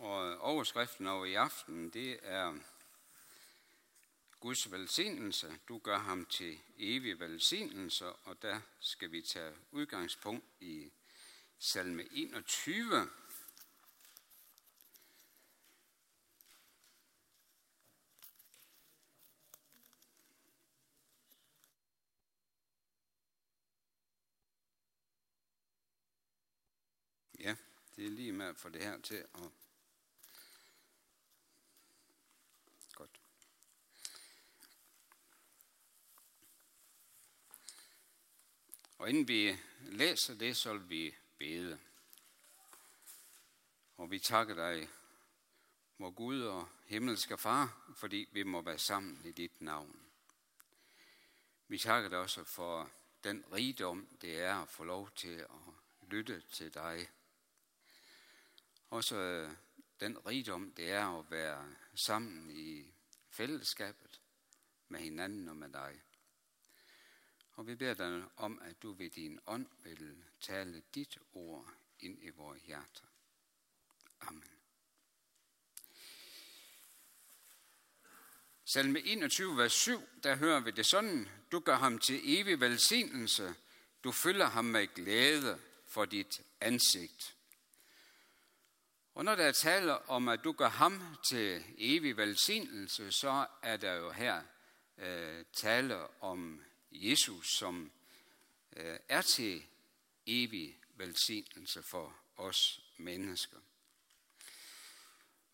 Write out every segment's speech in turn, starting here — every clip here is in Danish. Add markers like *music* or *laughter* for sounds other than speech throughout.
Og øh, overskriften over i aften, det er Guds velsignelse. Du gør ham til evig velsignelse, og der skal vi tage udgangspunkt i salme 21. Ja, det er lige med at få det her til at Og inden vi læser det, så vil vi bede. Og vi takker dig, vor Gud og himmelske Far, fordi vi må være sammen i dit navn. Vi takker dig også for den rigdom, det er at få lov til at lytte til dig. Også øh, den rigdom, det er at være sammen i fællesskabet med hinanden og med dig. Og vi beder dig om, at du ved din ånd vil tale dit ord ind i vores hjerter. Amen. Salme 21, vers 7, der hører vi det sådan. Du gør ham til evig velsignelse. Du fylder ham med glæde for dit ansigt. Og når der er tale om, at du gør ham til evig velsignelse, så er der jo her øh, tale om Jesus, som øh, er til evig velsignelse for os mennesker.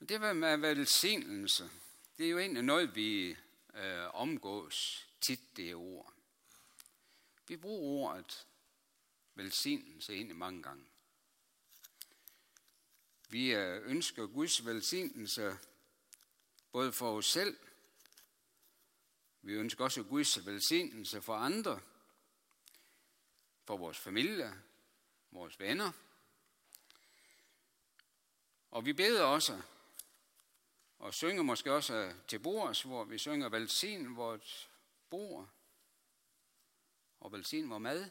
Det med velsignelse, det er jo egentlig noget, vi øh, omgås tit det ord. Vi bruger ordet velsignelse egentlig mange gange. Vi øh, ønsker Guds velsignelse både for os selv vi ønsker også Guds velsignelse for andre, for vores familie, vores venner. Og vi beder også, og synger måske også øh, til bords, hvor vi synger velsign vores bord, og velsign vores mad.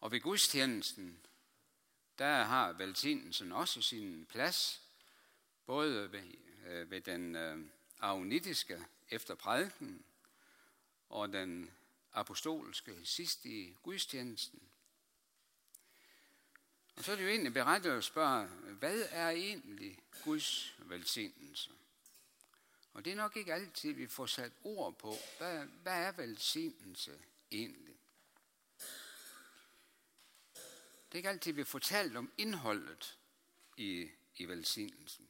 Og ved gudstjenesten, der har velsignelsen også sin plads både ved, øh, ved den øh, aronitiske efter prædiken og den apostolske sidst i gudstjenesten. Og så er det jo egentlig berettet at spørge, hvad er egentlig Guds velsignelse? Og det er nok ikke altid, vi får sat ord på, hvad, hvad er velsignelse egentlig? Det er ikke altid, vi får talt om indholdet i, i velsignelsen.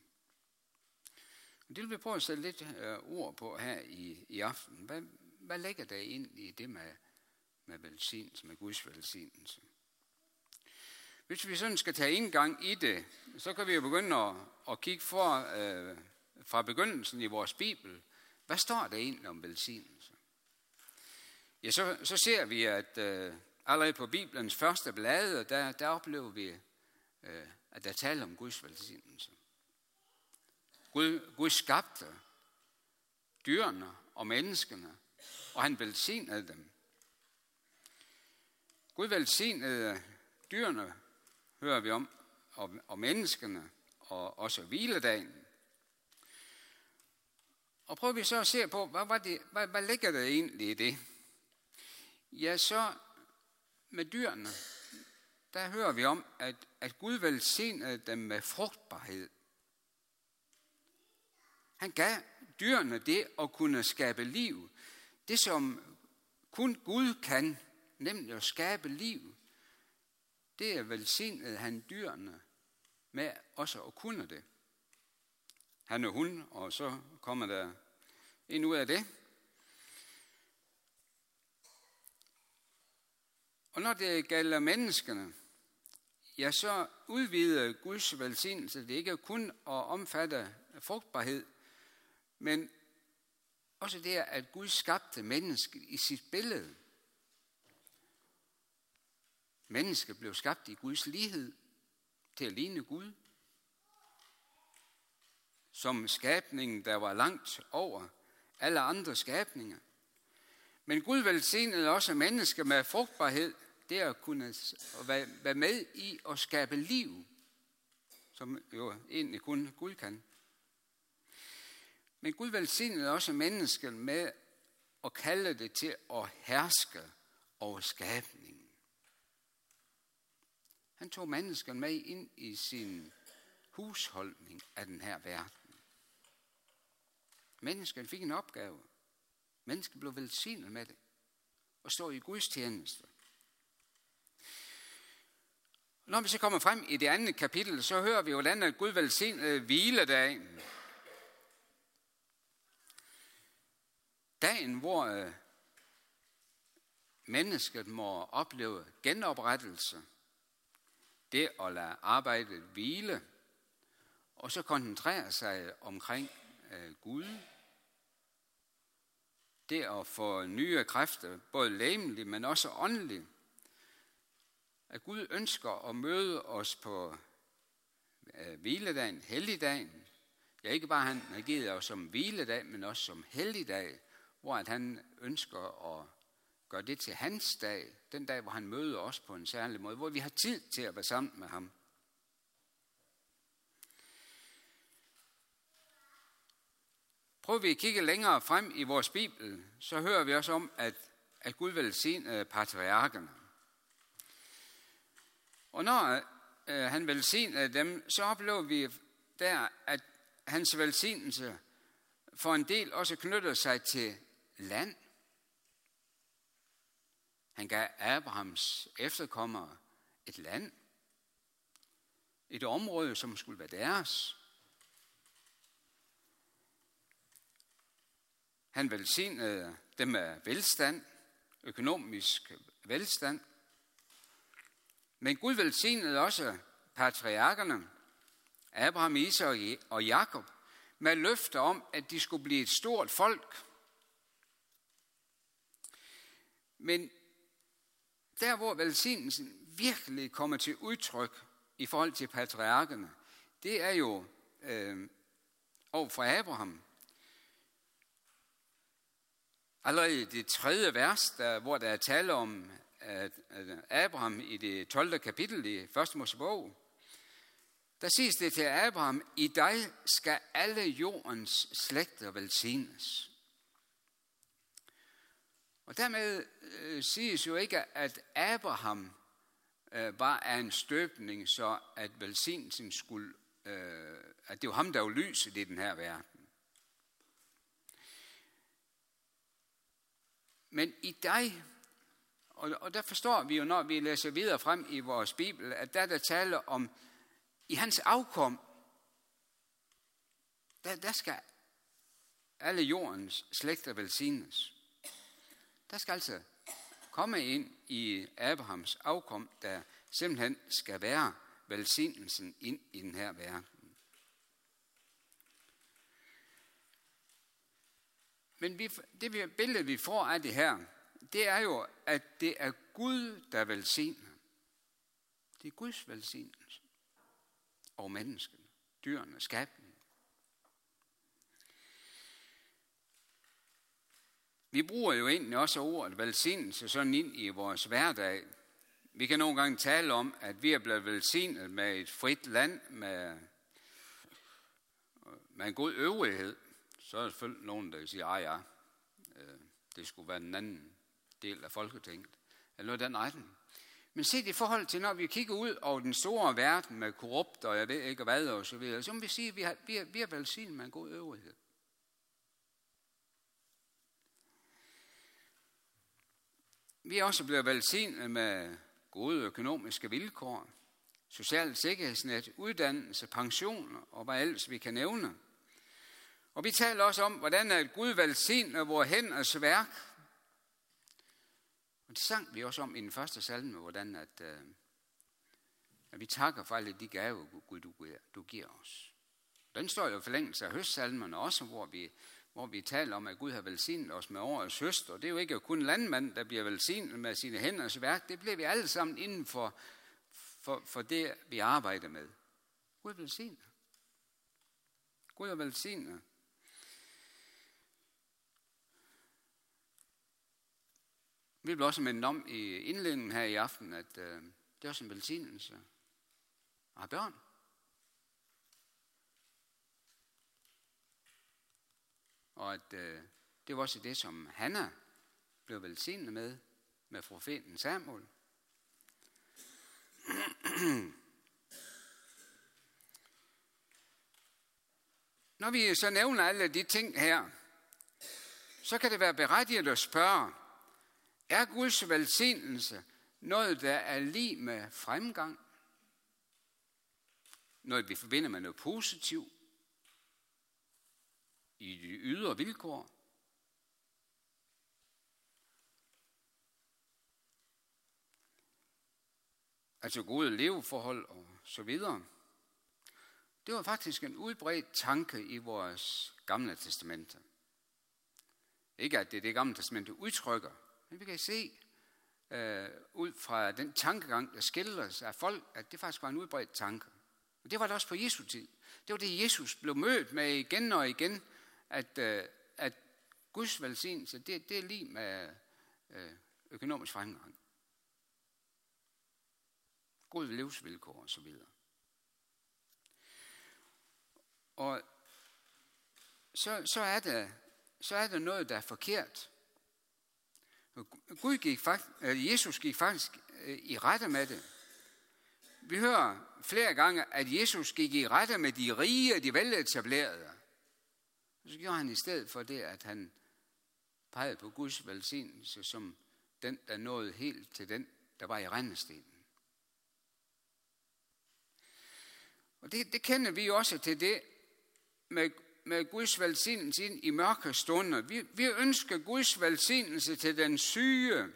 Det vil vi prøve at sætte lidt øh, ord på her i, i aften. Hvad, hvad ligger der ind i det med, med velsignelse, med Guds velsignelse? Hvis vi sådan skal tage indgang i det, så kan vi jo begynde at, at kigge for, øh, fra begyndelsen i vores Bibel. Hvad står der egentlig om velsignelse? Ja, så, så ser vi, at øh, allerede på Bibelens første blade, der, der oplever vi, øh, at der taler om Guds velsignelse. Gud, Gud skabte dyrene og menneskene, og han velsignede dem. Gud velsignede dyrene, hører vi om, og, og menneskene, og også hviledagen. Og prøver vi så at se på, hvad, hvad, det, hvad, hvad ligger der egentlig i det? Ja, så med dyrene, der hører vi om, at, at Gud velsignede dem med frugtbarhed. Han gav dyrene det at kunne skabe liv. Det, som kun Gud kan, nemlig at skabe liv, det er velsignet han dyrene med også at kunne det. Han og hun, og så kommer der en ud af det. Og når det gælder menneskene, ja, så udvider Guds velsignelse det ikke kun at omfatte frugtbarhed, men også det, at Gud skabte mennesket i sit billede. Mennesket blev skabt i Guds lighed til at ligne Gud. Som skabningen, der var langt over alle andre skabninger. Men Gud velsignede også mennesker med frugtbarhed det at kunne være med i at skabe liv, som jo egentlig kun Gud kan. Men Gud velsignede også mennesket med at kalde det til at herske over skabningen. Han tog mennesket med ind i sin husholdning af den her verden. Mennesket fik en opgave. Mennesket blev velsignet med det og stod i Guds tjeneste. Når vi så kommer frem i det andet kapitel, så hører vi, hvordan at Gud velsignede hviledagen. Dagen, hvor øh, mennesket må opleve genoprettelse, det at lade arbejdet hvile, og så koncentrere sig omkring øh, Gud. Det at få nye kræfter, både læmeligt, men også åndeligt. At Gud ønsker at møde os på øh, hviledagen, helligdagen. Ja, ikke bare han har givet os som hviledag, men også som helligdag, hvor at han ønsker at gøre det til hans dag, den dag, hvor han møder os på en særlig måde, hvor vi har tid til at være sammen med ham. Prøver vi at kigge længere frem i vores Bibel, så hører vi også om, at, at Gud velsignede øh, patriarkerne. Og når øh, han velsignede øh, dem, så oplever vi der, at hans velsignelse for en del også knytter sig til land. Han gav Abrahams efterkommere et land, et område, som skulle være deres. Han velsignede dem med velstand, økonomisk velstand. Men Gud velsignede også patriarkerne, Abraham, Isak og Jakob, med løfter om, at de skulle blive et stort folk. Men der, hvor velsignelsen virkelig kommer til udtryk i forhold til patriarkerne, det er jo øh, over for Abraham. Allerede i det tredje vers, der, hvor der er tale om at, at Abraham i det 12. kapitel i 1. Mosebog, der siges det til Abraham, i dig skal alle jordens slægter velsignes. Og dermed øh, siges jo ikke, at Abraham øh, var af en støbning, så at velsignelsen skulle, øh, at det var ham, der var lyset i den her verden. Men i dig, og, og der forstår vi jo, når vi læser videre frem i vores Bibel, at der der taler om, i hans afkom, der, der skal alle jordens slægter velsignes. Der skal altså komme ind i Abrahams afkom, der simpelthen skal være velsignelsen ind i den her verden. Men vi, det billede, vi får af det her, det er jo, at det er Gud, der velsigner. Det er Guds velsignelse over menneskene, dyrene, skab, Vi bruger jo egentlig også ordet velsignelse sådan ind i vores hverdag. Vi kan nogle gange tale om, at vi er blevet velsignet med et frit land, med, med en god øvrighed. Så er der selvfølgelig nogen, der siger, at ah, ja, øh, det skulle være en anden del af Folketinget. Eller noget den retning. Men se i forhold til, når vi kigger ud over den store verden med korrupt og jeg ved ikke hvad og så videre, så må vi sige, at vi har, vi er, vi er velsignet med en god øvrighed. Vi er også blevet velsignet med gode økonomiske vilkår, socialt sikkerhedsnet, uddannelse, pension og hvad ellers vi kan nævne. Og vi taler også om, hvordan at Gud velsigner vores hænders værk. Og det sang vi også om i den første salme, hvordan at, øh, at vi takker for alle de gaver, Gud, du, du giver os. Den står jo forlængelse af høstsalmerne også, hvor vi hvor vi taler om, at Gud har velsignet os med årets høst, og det er jo ikke kun landmanden, der bliver velsignet med sine hænders værk, det bliver vi alle sammen inden for, for, for det, vi arbejder med. Gud velsigner. Gud er velsignet. Vi vil også mindet om i indledningen her i aften, at øh, det er også en velsignelse at have børn. Og at øh, det var også det, som Hanna blev velsignet med, med profeten Samuel. *clears throat* Når vi så nævner alle de ting her, så kan det være berettiget at spørge, er Guds velsignelse noget, der er lige med fremgang? Noget, vi forbinder med noget positivt i de ydre vilkår? Altså gode leveforhold og så videre. Det var faktisk en udbredt tanke i vores gamle testamente. Ikke at det er det gamle testamente udtrykker, men vi kan se øh, ud fra den tankegang, der skildres af folk, at det faktisk var en udbredt tanke. Og det var det også på Jesu tid. Det var det, Jesus blev mødt med igen og igen, at, øh, at Guds velsignelse, det, det er lige med øh, økonomisk fremgang. Gode livsvilkår og så videre. Og så, så, er det, så er der noget, der er forkert. Gud gik faktisk, øh, Jesus gik faktisk øh, i rette med det. Vi hører flere gange, at Jesus gik i rette med de rige og de veletablerede. Så gjorde han i stedet for det, at han pegede på Guds velsignelse som den, der nåede helt til den, der var i rendestenen. Og det, det kender vi også til det med, med Guds velsignelse ind i mørke stunder. Vi, vi ønsker Guds velsignelse til den syge,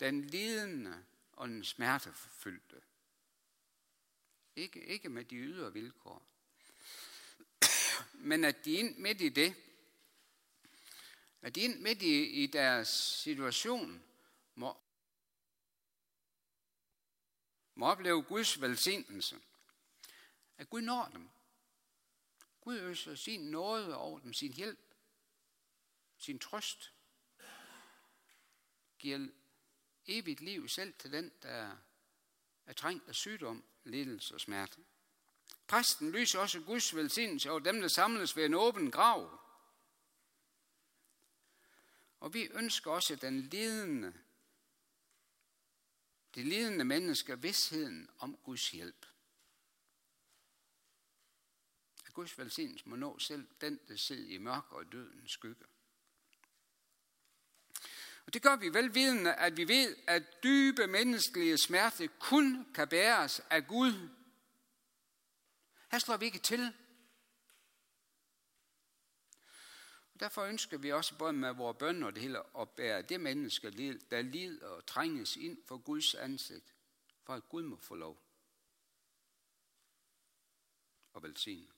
den lidende og den smertefyldte. Ikke, ikke med de ydre vilkår. Men at de ind midt i det, at de ind midt i, i deres situation, må, må opleve Guds velsignelse. At Gud når dem. Gud øser sin nåde over dem, sin hjælp, sin trøst. Giver evigt liv selv til den, der er trængt af sygdom, lidelse og smerte. Præsten lyser også Guds velsignelse over dem, der samles ved en åben grav. Og vi ønsker også den lidende, de lidende mennesker vidsheden om Guds hjælp. At Guds velsignelse må nå selv den, der sidder i mørk og dødens skygge. Og det gør vi velvidende, at vi ved, at dybe menneskelige smerte kun kan bæres af Gud. Her slår vi ikke til. Og derfor ønsker vi også både med vores bøn og det hele at bære det menneske, der lider og trænges ind for Guds ansigt, for at Gud må få lov og velsigne.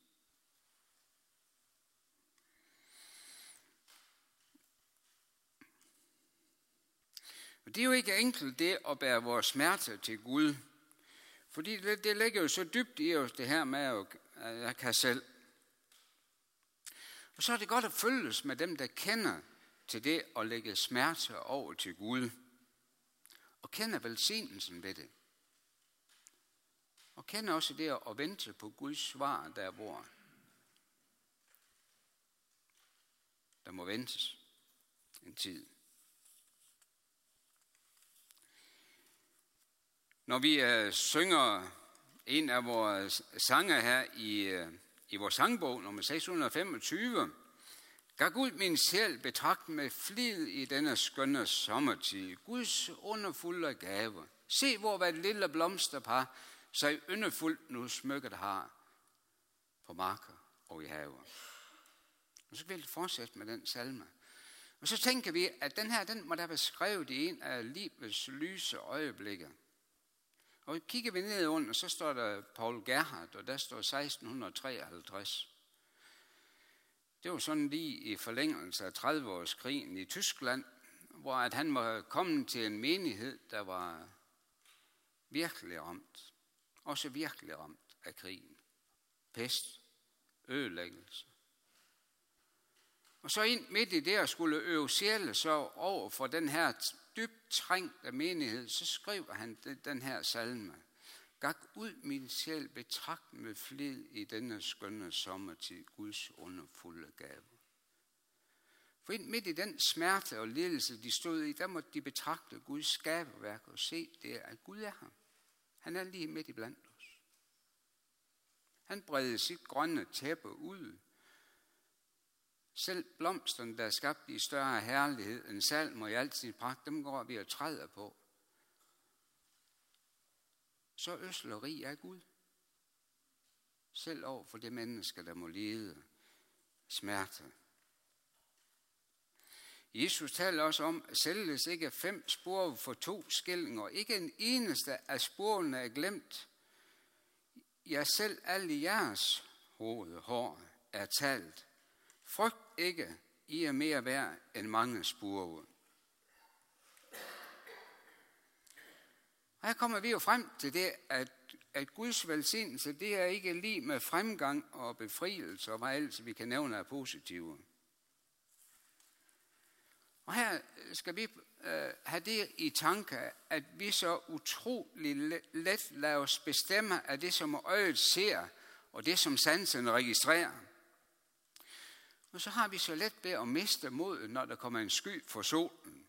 Og det er jo ikke enkelt det at bære vores smerte til Gud. Fordi det, det ligger jo så dybt i os, det her med, at jeg kan selv. Og så er det godt at følges med dem, der kender til det at lægge smerte over til Gud. Og kender velsignelsen ved det. Og kender også det at vente på Guds svar, der hvor der må ventes en tid. Når vi øh, synger en af vores sange her i, øh, i vores sangbog, nummer 625, Gør Gud min sjæl betragt med flid i denne skønne sommertid. Guds underfulde gave. Se, hvor hvad lille blomsterpar sig yndefuldt nu smykket har på marker og i haver. Og så vil vi fortsætte med den salme. Og så tænker vi, at den her, den må da være skrevet i en af livets lyse øjeblikke. Og kigger vi ned under, så står der Paul Gerhardt, og der står 1653. Det var sådan lige i forlængelse af 30-årskrigen i Tyskland, hvor at han var kommet til en menighed, der var virkelig ramt. Også virkelig ramt af krigen. Pest, ødelæggelse. Og så ind midt i det at skulle øve så over for den her dybt trængte menighed, så skriver han den her salme. Gak ud min sjæl, betragt med flid i denne skønne sommertid, Guds underfulde gave. For ind midt i den smerte og lidelse, de stod i, der måtte de betragte Guds skaberværk og se det, at Gud er ham. Han er lige midt i blandt os. Han breder sit grønne tæppe ud. Selv blomsterne, der er skabt i større herlighed end salm og i alt sin pragt, dem går vi og træder på. Så øsleri er Gud. Selv over for det menneske, der må lide smerte Jesus taler også om, at sælges ikke fem spor for to skillinger. Ikke en eneste af sporene er glemt. Ja, selv alle jeres hovedhår er talt. Frygt ikke, I er mere værd end mange spurve. Her kommer vi jo frem til det, at, at Guds velsignelse, det er ikke lige med fremgang og befrielse og hvad ellers vi kan nævne af positive. Og her skal vi øh, have det i tanke, at vi så utrolig let lader os bestemme af det, som øjet ser, og det, som sansen registrerer. Og så har vi så let ved at miste modet, når der kommer en sky for solen.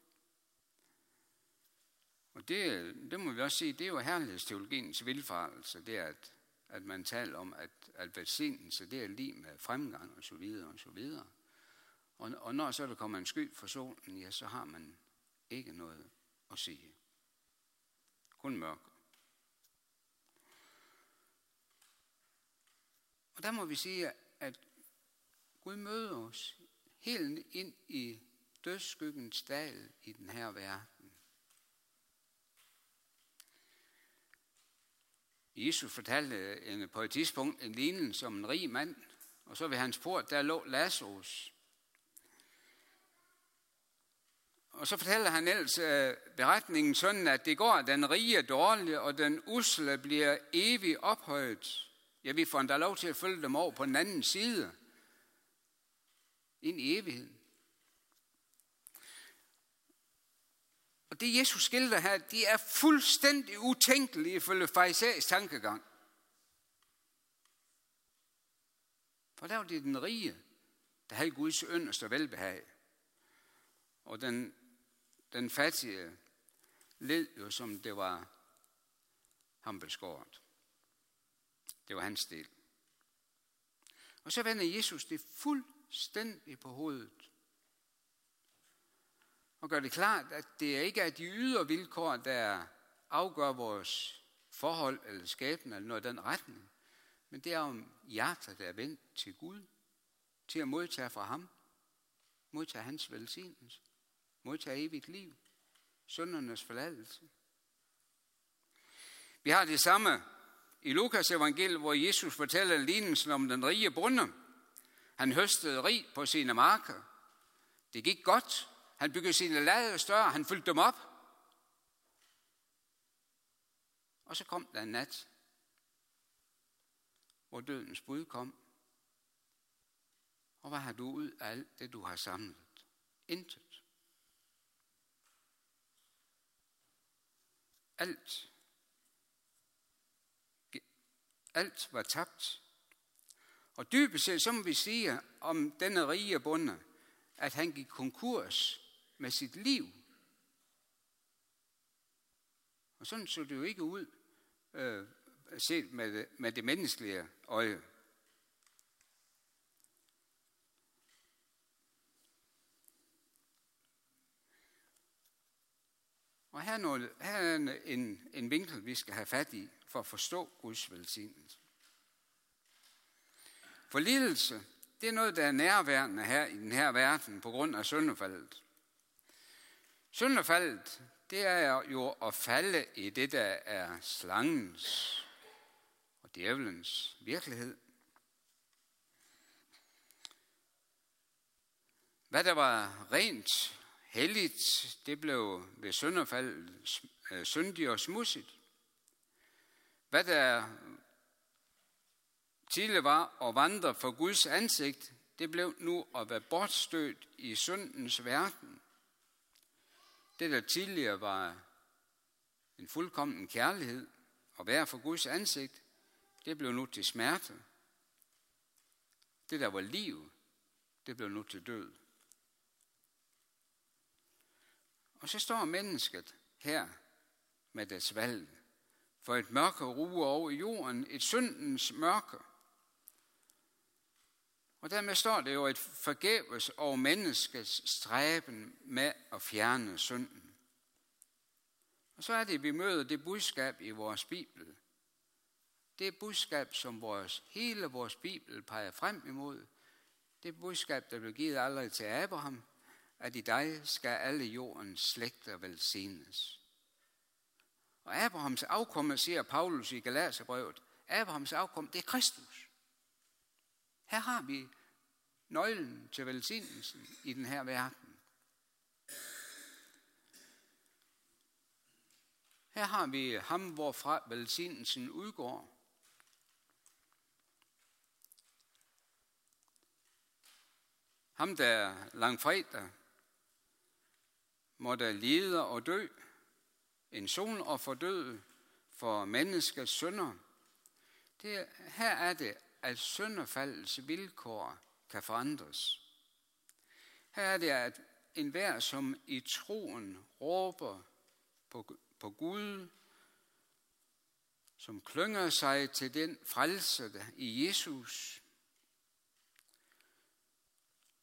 Og det, det må vi også sige, det er jo herlighedsteologiens vilfarelse, det er, at, at man taler om, at, at velsignelse, det er lige med fremgang og så videre og så videre. Og, og når så der kommer en sky for solen, ja, så har man ikke noget at sige. Kun mørk. Og der må vi sige, at Gud møder os helt ind i dødsskyggens dal i den her verden. Jesus fortalte på et tidspunkt en lignelse om en rig mand, og så ved hans port, der lå Lazarus, Og så fortæller han ellers øh, beretningen sådan, at det går den rige dårlige, og den usle bliver evigt ophøjet. Ja, vi får endda lov til at følge dem over på den anden side. Ind i evigheden. Og det Jesus skildrer her, de er fuldstændig utænkelige ifølge farisæisk tankegang. For der var det den rige, der havde Guds yndeste velbehag. Og den den fattige led jo, som det var ham beskåret. Det var hans del. Og så vender Jesus det fuldstændig på hovedet. Og gør det klart, at det ikke er de ydre vilkår, der afgør vores forhold eller skæbne eller noget i den retning. Men det er om hjertet, der er vendt til Gud, til at modtage fra ham, modtage hans velsignelse modtage evigt liv, søndernes forladelse. Vi har det samme i Lukas evangeliet, hvor Jesus fortæller lignelsen om den rige bonde. Han høstede rig på sine marker. Det gik godt. Han byggede sine lader større. Han fyldte dem op. Og så kom der en nat, hvor dødens bud kom. Og hvad har du ud af alt det, du har samlet? Intet. Alt, alt var tabt. Og dybest set, så må vi sige om denne rige bonde, at han gik konkurs med sit liv. Og sådan så det jo ikke ud, øh, set med det, med det menneskelige øje. Og her er, noget, her er en, en vinkel, vi skal have fat i for at forstå Guds velsignelse. Forlidelse, det er noget, der er nærværende her i den her verden på grund af syndefaldet. Syndefaldet, det er jo at falde i det, der er slangens og djævelens virkelighed. Hvad der var rent helligt, det blev ved syndefaldet øh, syndigt og smudsigt. Hvad der tidligere var at vandre for Guds ansigt, det blev nu at være bortstødt i syndens verden. Det, der tidligere var en fuldkommen kærlighed og være for Guds ansigt, det blev nu til smerte. Det, der var liv, det blev nu til død. Og så står mennesket her med dets valg. For et mørke ruer over jorden, et syndens mørke. Og dermed står det jo et forgæves over menneskets stræben med at fjerne synden. Og så er det, at vi møder det budskab i vores Bibel. Det budskab, som vores, hele vores Bibel peger frem imod. Det budskab, der blev givet allerede til Abraham, at i dig skal alle jordens slægter velsignes. Og Abrahams afkom, siger Paulus i Galaterbrevet, Abrahams afkom, det er Kristus. Her har vi nøglen til velsignelsen i den her verden. Her har vi ham, hvorfra velsignelsen udgår. Ham, der langfredag måtte lide og dø, en son og for død for menneskets sønder. Det, her er det, at sønderfaldets vilkår forandres. Her er det, at enhver, som i troen råber på, på Gud, som klynger sig til den frelse der i Jesus,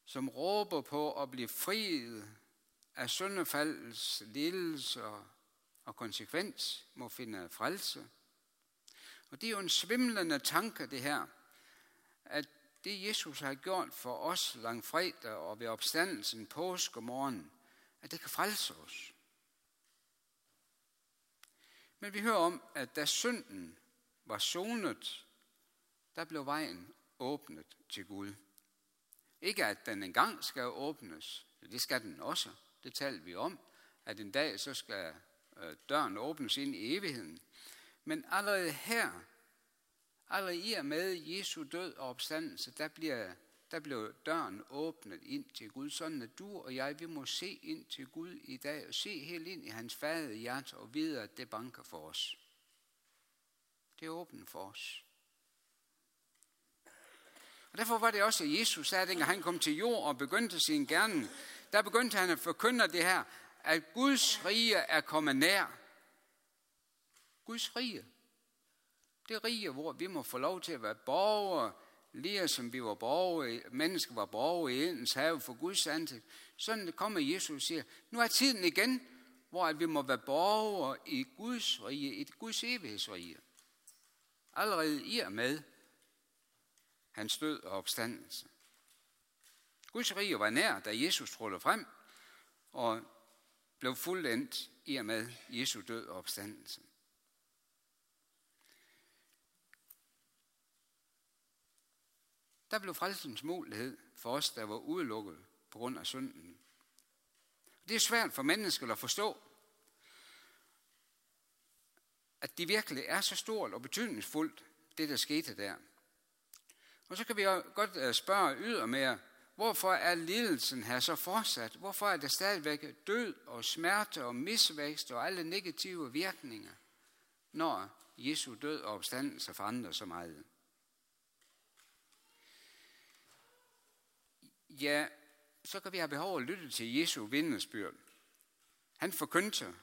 som råber på at blive friet af syndefaldets lidelser og konsekvens, må finde frelse. Og det er jo en svimlende tanke, det her, at det Jesus har gjort for os langfredag og ved opstandelsen påske morgen, at det kan frelse os. Men vi hører om, at da synden var sonet, der blev vejen åbnet til Gud. Ikke at den engang skal åbnes, det skal den også. Det talte vi om, at en dag så skal øh, døren åbnes ind i evigheden. Men allerede her, allerede i og med Jesu død og opstandelse, der bliver der blev døren åbnet ind til Gud, sådan at du og jeg, vi må se ind til Gud i dag, og se helt ind i hans fadede hjerte, og vide, at det banker for os. Det er åbent for os. Og derfor var det også, at Jesus sagde, at han kom til jord og begyndte sin gerning, der begyndte han at forkynde det her, at Guds rige er kommet nær. Guds rige. Det rige, hvor vi må få lov til at være borgere, lige som vi var borgere, mennesker var borgere i Edens have for Guds ansigt. Sådan kommer Jesus og siger, nu er tiden igen, hvor vi må være borgere i Guds rige, i Guds evighedsrige. Allerede i og med hans død og opstandelse. Guds rige var nær, da Jesus trådte frem og blev fuldendt i og med Jesu død og opstandelse. Der blev frelsens mulighed for os, der var udelukket på grund af synden. Det er svært for mennesker at forstå, at det virkelig er så stort og betydningsfuldt, det der skete der. Og så kan vi godt øh, spørge ydermere, hvorfor er lidelsen her så fortsat? Hvorfor er der stadigvæk død og smerte og misvækst og alle negative virkninger, når Jesu død og opstandelse forandrer så meget? Ja, så kan vi have behov at lytte til Jesu vidnesbyrd. Han forkyndte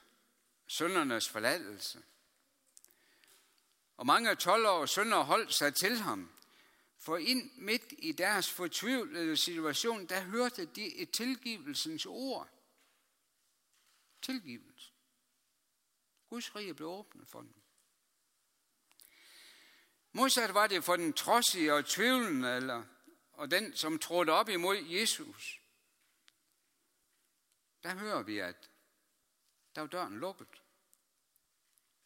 søndernes forladelse. Og mange af 12 år sønder holdt sig til ham. For ind midt i deres fortvivlede situation, der hørte de et tilgivelsens ord. Tilgivelse. Guds rige blev åbnet for dem. Modsat var det for den trodsige og tvivlende, eller, og den, som trådte op imod Jesus. Der hører vi, at der var døren lukket.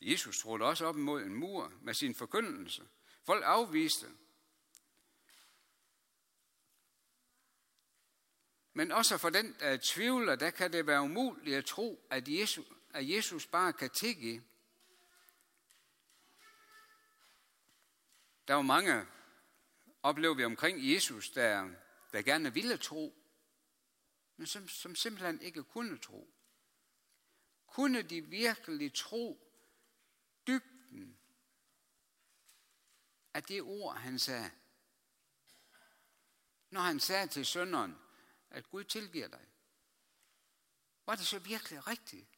Jesus trådte også op imod en mur med sin forkyndelse. Folk afviste, Men også for den, der tvivler, der kan det være umuligt at tro, at Jesus, at Jesus bare kan tilgive. Der var mange, oplever vi omkring Jesus, der, der gerne ville tro, men som, som simpelthen ikke kunne tro. Kunne de virkelig tro dybden af det ord, han sagde? Når han sagde til sønderen, at Gud tilgiver dig. Var det så virkelig rigtigt,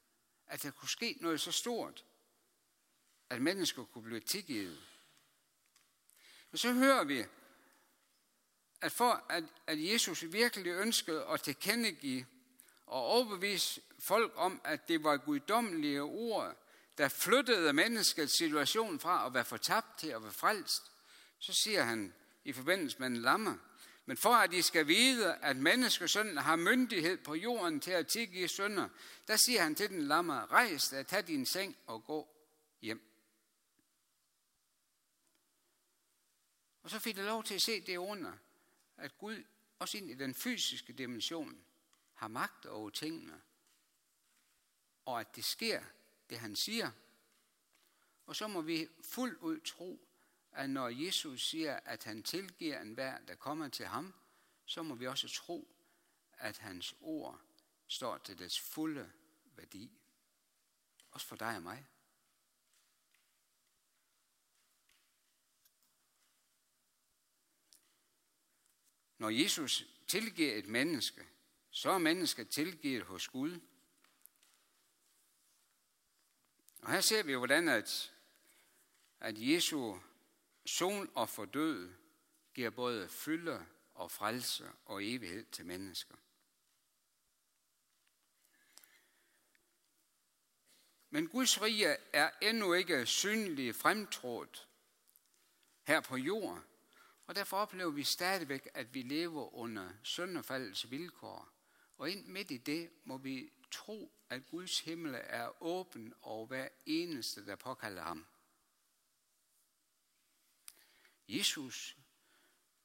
at der kunne ske noget så stort, at mennesker kunne blive tilgivet? Og så hører vi, at for at, at Jesus virkelig ønskede at tilkendegive og overbevise folk om, at det var guddommelige ord, der flyttede menneskets situation fra at være fortabt til at være frelst, så siger han i forbindelse med en lammer, men for at de skal vide, at menneskesønnen har myndighed på jorden til at tilgive sønder, der siger han til den lammer, rejs dig, tag din seng og gå hjem. Og så fik jeg lov til at se det under, at Gud også ind i den fysiske dimension har magt over tingene, og at det sker, det han siger. Og så må vi fuldt ud tro, at når Jesus siger, at han tilgiver enhver, der kommer til ham, så må vi også tro, at hans ord står til dets fulde værdi. Også for dig og mig. Når Jesus tilgiver et menneske, så er mennesket tilgivet hos Gud. Og her ser vi, hvordan at, at Jesu son og for død giver både fylde og frelse og evighed til mennesker. Men Guds rige er endnu ikke synligt fremtrådt her på jorden, og derfor oplever vi stadigvæk, at vi lever under søndefaldets vilkår. Og ind midt i det må vi tro, at Guds himmel er åben over hver eneste, der påkalder ham. Jesus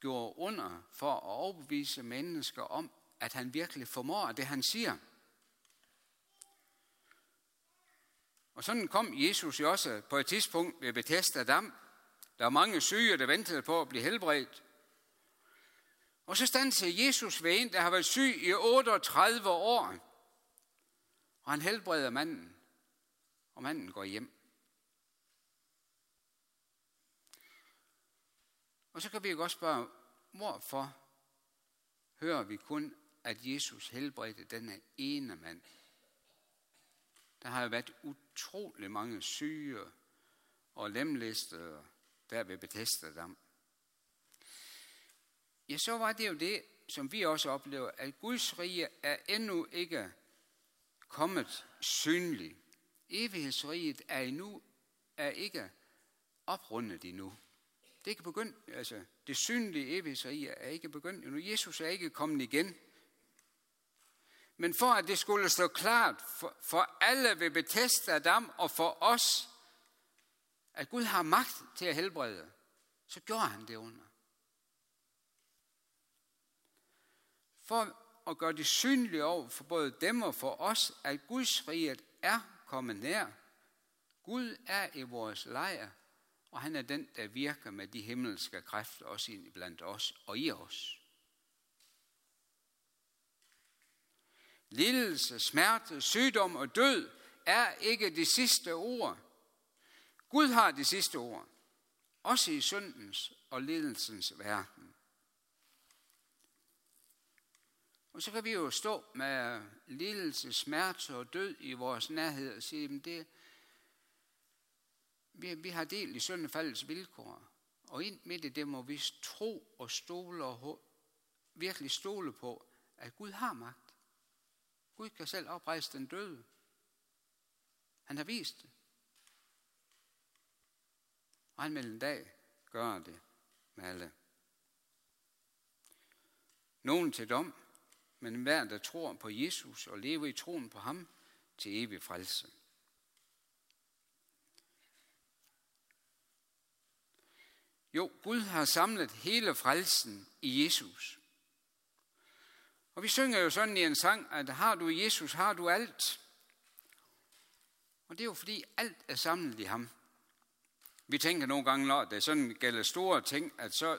gjorde under for at overbevise mennesker om, at han virkelig formår det, han siger. Og sådan kom Jesus jo også på et tidspunkt ved Bethesda Dam. Der var mange syge, der ventede på at blive helbredt. Og så standsede Jesus ved en, der har været syg i 38 år. Og han helbreder manden. Og manden går hjem. Og så kan vi jo godt spørge, hvorfor hører vi kun, at Jesus helbredte denne ene mand? Der har jo været utrolig mange syge og lemlæstede der ved Bethesda Dam. Ja, så var det jo det, som vi også oplever, at Guds rige er endnu ikke kommet synligt. Evighedsriget er endnu er ikke oprundet endnu. Det er ikke begyndt, altså det synlige evighedsrige er ikke begyndt endnu. Jesus er ikke kommet igen. Men for at det skulle stå klart for, for alle ved Bethesda Dam og for os, at Gud har magt til at helbrede, så gjorde han det under. For at gøre det synligt over for både dem og for os, at Guds rige er kommet nær. Gud er i vores lejr, og han er den, der virker med de himmelske kræfter også ind blandt os og i os. Lidelse, smerte, sygdom og død er ikke det sidste ord. Gud har det sidste ord, også i syndens og lidelsens verden. Og så kan vi jo stå med lidelse, smerte og død i vores nærhed og sige, at det, vi, vi har del i syndefaldets vilkår. Og ind midt i det må vi tro og stole og virkelig stole på, at Gud har magt. Gud kan selv oprejse den døde. Han har vist det. Og han vil en dag gøre det med alle. Nogen til dom, men hver, der tror på Jesus og lever i troen på ham, til evig frelse. Jo, Gud har samlet hele frelsen i Jesus. Og vi synger jo sådan i en sang, at har du Jesus, har du alt. Og det er jo fordi alt er samlet i ham. Vi tænker nogle gange, når det sådan gælder store ting, at så,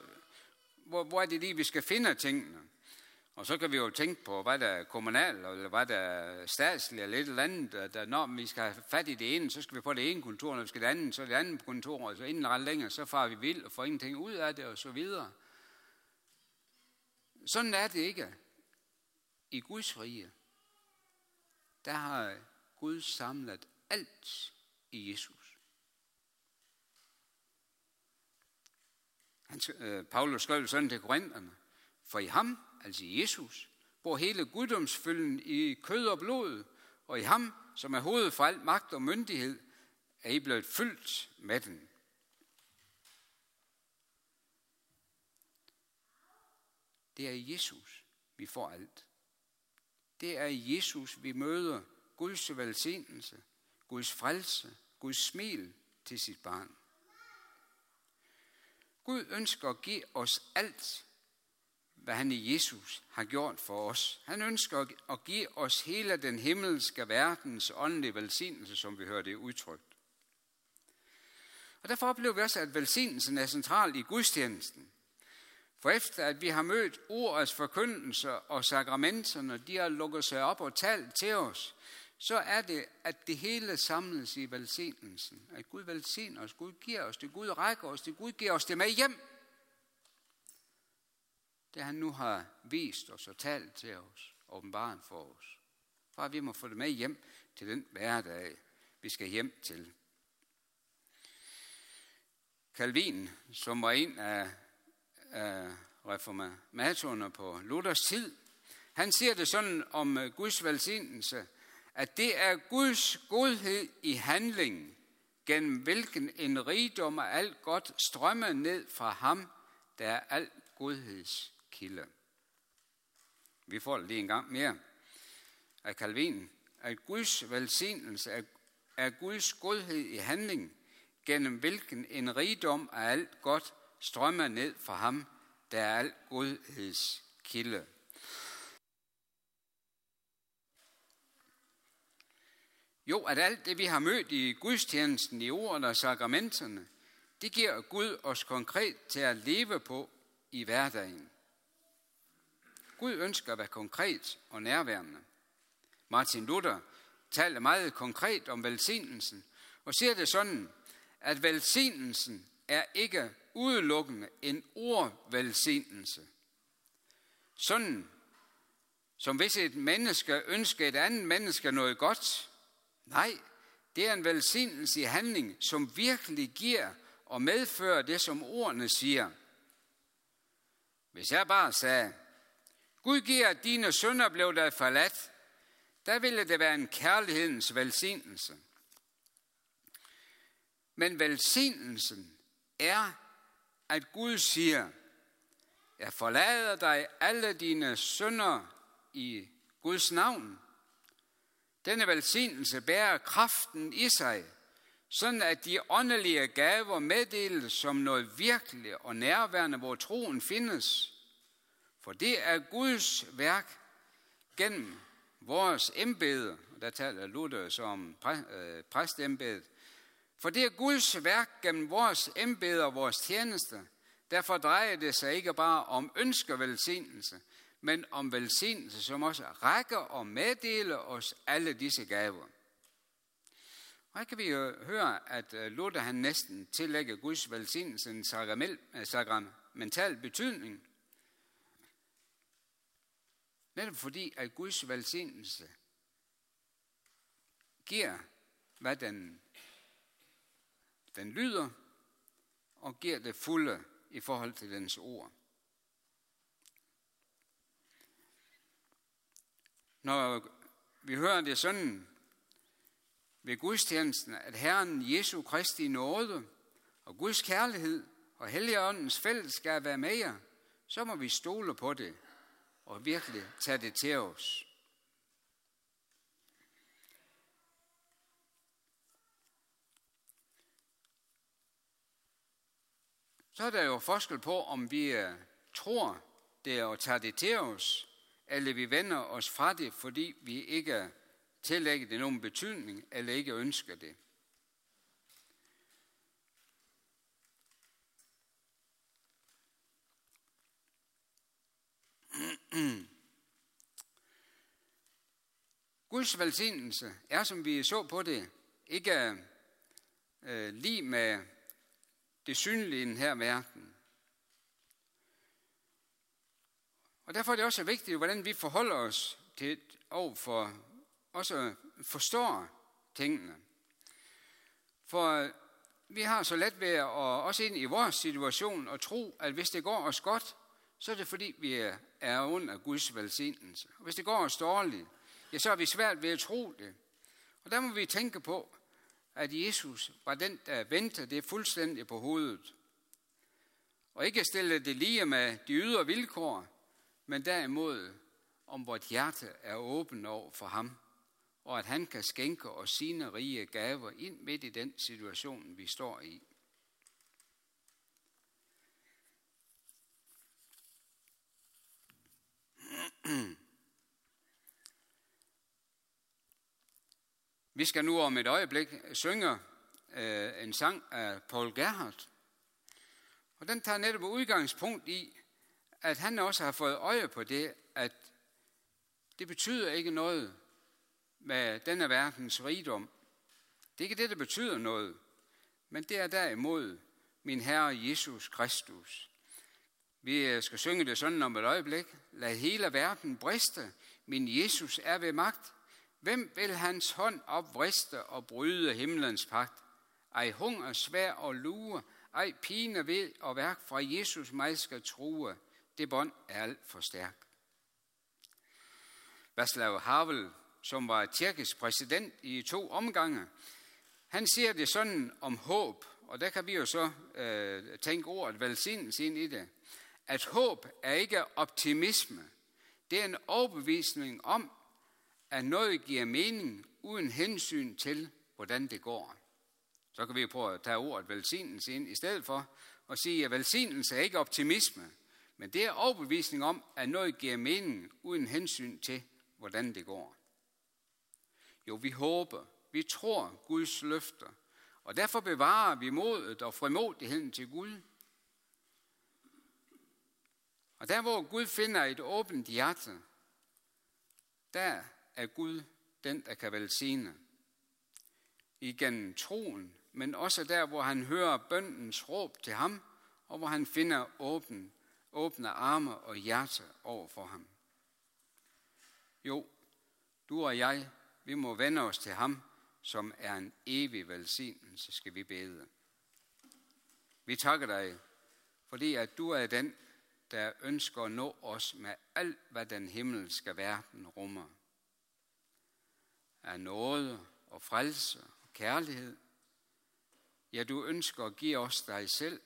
hvor, hvor er det lige, vi skal finde tingene? Og så kan vi jo tænke på, hvad der er kommunalt, eller hvad der er statsligt, eller et eller andet. At når vi skal have fat i det ene, så skal vi på det ene kontor, når vi skal det andet, så det andet kontor, og så inden ret længere, så far vi vild og får ingenting ud af det, og så videre. Sådan er det ikke i Guds rige. Der har Gud samlet alt i Jesus. Han, øh, Paulus skrev sådan til korinterne, for i ham, altså i Jesus, bor hele guddomsfylden i kød og blod, og i ham, som er hovedet for al magt og myndighed, er I blevet fyldt med den. Det er i Jesus, vi får alt. Det er i Jesus, vi møder Guds velsignelse, Guds frelse, Guds smil til sit barn. Gud ønsker at give os alt, hvad han i Jesus har gjort for os. Han ønsker at give os hele den himmelske verdens åndelige velsignelse, som vi hører det udtrykt. Og derfor oplever vi også, at velsignelsen er central i gudstjenesten. For efter at vi har mødt ordets forkyndelse og sakramenterne, de har lukket sig op og talt til os, så er det, at det hele samles i velsignelsen. At Gud velsigner os, Gud giver os det, Gud rækker os det, Gud giver os det med hjem. Det han nu har vist os og talt til os, åbenbaren for os. For at vi må få det med hjem til den hverdag, vi skal hjem til. Calvin, som var en af, af reformatorerne på Luthers tid, han siger det sådan om øh, Guds velsignelse, at det er Guds godhed i handling, gennem hvilken en rigdom af alt godt strømmer ned fra ham, der er alt godheds kilde. Vi får det lige en gang mere af Calvin, at Guds velsignelse er, er Guds godhed i handling, gennem hvilken en rigdom af alt godt strømmer ned fra ham, der er al godheds kilde. Jo, at alt det, vi har mødt i gudstjenesten, i ordene og sakramenterne, det giver Gud os konkret til at leve på i hverdagen. Gud ønsker at være konkret og nærværende. Martin Luther taler meget konkret om velsignelsen og siger det sådan, at velsignelsen er ikke udelukkende en ordvelsignelse. Sådan som hvis et menneske ønsker et andet menneske noget godt, Nej, det er en velsignelse i handling, som virkelig giver og medfører det, som ordene siger. Hvis jeg bare sagde, Gud giver, at dine sønder blev dig forladt, der ville det være en kærlighedens velsignelse. Men velsignelsen er, at Gud siger, jeg forlader dig alle dine sønder i Guds navn. Denne velsignelse bærer kraften i sig, sådan at de åndelige gaver meddeles som noget virkelig og nærværende, hvor troen findes. For det er Guds værk gennem vores embede, og der taler Luther som øh, præstembedet, for det er Guds værk gennem vores embede og vores tjeneste, Derfor drejer det sig ikke bare om ønskevelsignelse, men om velsignelse, som også rækker og meddeler os alle disse gaver. Og her kan vi jo høre, at øh, Luther han næsten tillægger Guds velsignelse en øh, sakramental betydning. Netop fordi, at Guds velsignelse giver, hvad den, den lyder, og giver det fulde i forhold til dens ord. Når vi hører det sådan ved gudstjenesten, at Herren Jesu Kristi nåde og Guds kærlighed og Helligåndens fællesskab er med jer, så må vi stole på det og virkelig tage det til os. Så er der jo forskel på, om vi øh, tror det og tager det til os, eller vi vender os fra det, fordi vi ikke tillægger det nogen betydning, eller ikke ønsker det. *clears throat* Guds velsignelse er, som vi så på det, ikke øh, lige med det synlige i den her verden. Og derfor er det også vigtigt, hvordan vi forholder os til og for også forstår tingene. For vi har så let ved at også ind i vores situation og tro, at hvis det går os godt, så er det fordi, vi er under Guds velsignelse. Og hvis det går os dårligt, ja, så er vi svært ved at tro det. Og der må vi tænke på, at Jesus var den, der vendte det fuldstændig på hovedet. Og ikke stille det lige med de ydre vilkår, men derimod om vort hjerte er åben over for ham, og at han kan skænke os sine rige gaver ind midt i den situation, vi står i. *clears throat* Vi skal nu om et øjeblik synge øh, en sang af Paul Gerhardt. Og den tager netop udgangspunkt i, at han også har fået øje på det, at det betyder ikke noget med denne verdens rigdom. Det er ikke det, der betyder noget, men det er derimod min Herre Jesus Kristus. Vi øh, skal synge det sådan om et øjeblik. Lad hele verden briste. Min Jesus er ved magt. Hvem vil hans hånd opvriste og bryde himlens pagt? Ej hunger, svær og lue, ej pine ved og værk fra Jesus mig skal true. Det bånd er alt for stærk. Václav Havel, som var tjekkisk præsident i to omgange, han siger det sådan om håb, og der kan vi jo så øh, tænke ordet velsignelse ind i det, at håb er ikke optimisme. Det er en overbevisning om, at noget giver mening uden hensyn til, hvordan det går. Så kan vi prøve at tage ordet velsignelse ind i stedet for og sige, at velsignelse er ikke optimisme, men det er overbevisning om, at noget giver mening uden hensyn til, hvordan det går. Jo, vi håber, vi tror Guds løfter, og derfor bevarer vi modet og frimodigheden til Gud. Og der, hvor Gud finder et åbent hjerte, der er Gud den, der kan velsigne. Igen troen, men også der, hvor han hører bøndens råb til ham, og hvor han finder åben, åbne arme og hjerte over for ham. Jo, du og jeg, vi må vende os til ham, som er en evig velsignelse, skal vi bede. Vi takker dig, fordi at du er den, der ønsker at nå os med alt, hvad den himmelske verden rummer. Af nåde og frelse og kærlighed. Ja, du ønsker at give os dig selv,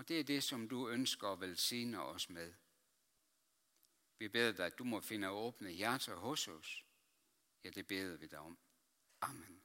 og det er det, som du ønsker at velsigne os med. Vi beder dig, at du må finde åbne hjerter hos os. Ja, det beder vi dig om. Amen.